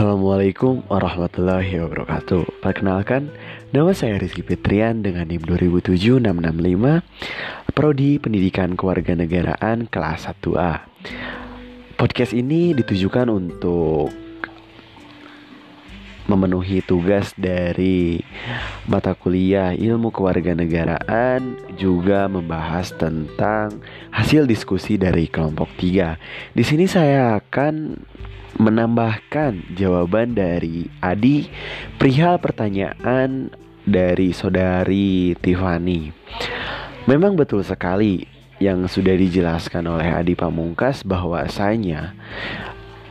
Assalamualaikum warahmatullahi wabarakatuh. Perkenalkan, nama saya Rizky Fitrian dengan NIM 27665 Prodi Pendidikan Kewarganegaraan kelas 1A Podcast ini ditujukan untuk memenuhi tugas dari mata kuliah ilmu kewarganegaraan juga membahas tentang hasil diskusi dari kelompok 3. Di sini saya akan menambahkan jawaban dari Adi perihal pertanyaan dari saudari Tiffany. Memang betul sekali yang sudah dijelaskan oleh Adi Pamungkas bahwasanya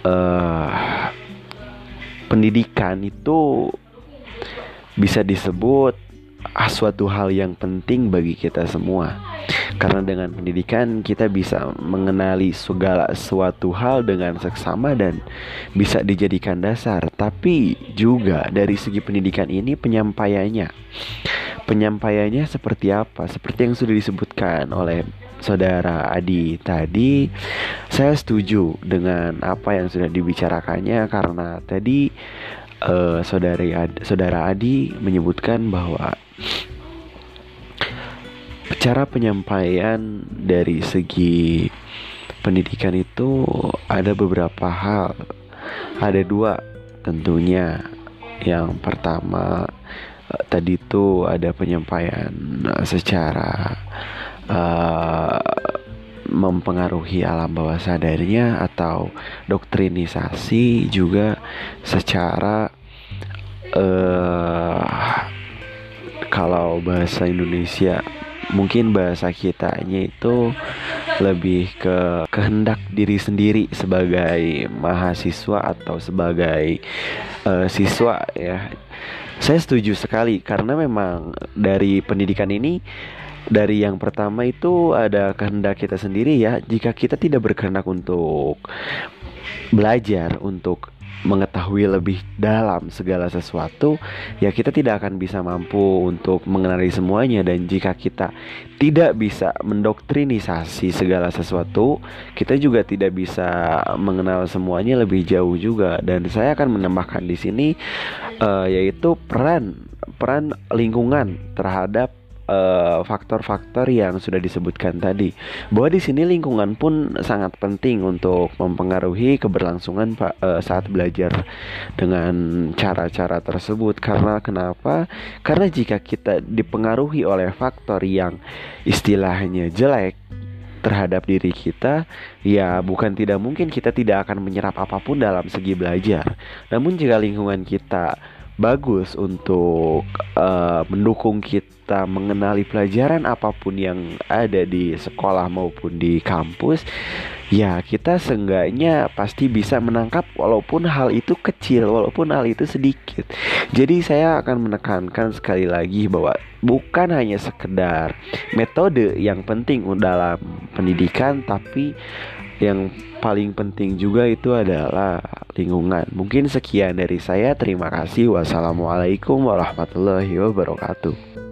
uh, pendidikan itu bisa disebut suatu hal yang penting bagi kita semua. Karena dengan pendidikan kita bisa mengenali segala suatu hal dengan seksama dan bisa dijadikan dasar. Tapi juga dari segi pendidikan ini penyampaiannya. Penyampaiannya seperti apa? Seperti yang sudah disebutkan oleh saudara Adi tadi saya setuju dengan apa yang sudah dibicarakannya karena tadi uh, saudari Ad, saudara Adi menyebutkan bahwa cara penyampaian dari segi pendidikan itu ada beberapa hal. Ada dua tentunya. Yang pertama eh, tadi itu ada penyampaian secara uh, mempengaruhi alam bawah sadarnya atau doktrinisasi juga secara uh, kalau bahasa Indonesia mungkin bahasa kitanya itu lebih ke kehendak diri sendiri sebagai mahasiswa atau sebagai uh, siswa ya. Saya setuju sekali karena memang dari pendidikan ini dari yang pertama itu ada kehendak kita sendiri ya. Jika kita tidak berkehendak untuk belajar untuk mengetahui lebih dalam segala sesuatu, ya kita tidak akan bisa mampu untuk mengenali semuanya dan jika kita tidak bisa mendoktrinisasi segala sesuatu, kita juga tidak bisa mengenal semuanya lebih jauh juga dan saya akan menambahkan di sini uh, yaitu peran peran lingkungan terhadap Eh, faktor-faktor uh, yang sudah disebutkan tadi. Bahwa di sini lingkungan pun sangat penting untuk mempengaruhi keberlangsungan uh, saat belajar dengan cara-cara tersebut. Karena kenapa? Karena jika kita dipengaruhi oleh faktor yang istilahnya jelek terhadap diri kita, ya bukan tidak mungkin kita tidak akan menyerap apa pun dalam segi belajar. Namun jika lingkungan kita bagus untuk uh, mendukung kita mengenali pelajaran apa pun yang ada di sekolah maupun di kampus ya kita seenggaknya pasti bisa menangkap walaupun hal itu kecil walaupun hal itu sedikit jadi saya akan menekankan sekali lagi bahwa bukan hanya sekedar metode yang penting dalam pendidikan tapi yang paling penting juga itu adalah lingkungan. Mungkin sekian dari saya. Terima kasih. Wassalamualaikum warahmatullahi wabarakatuh.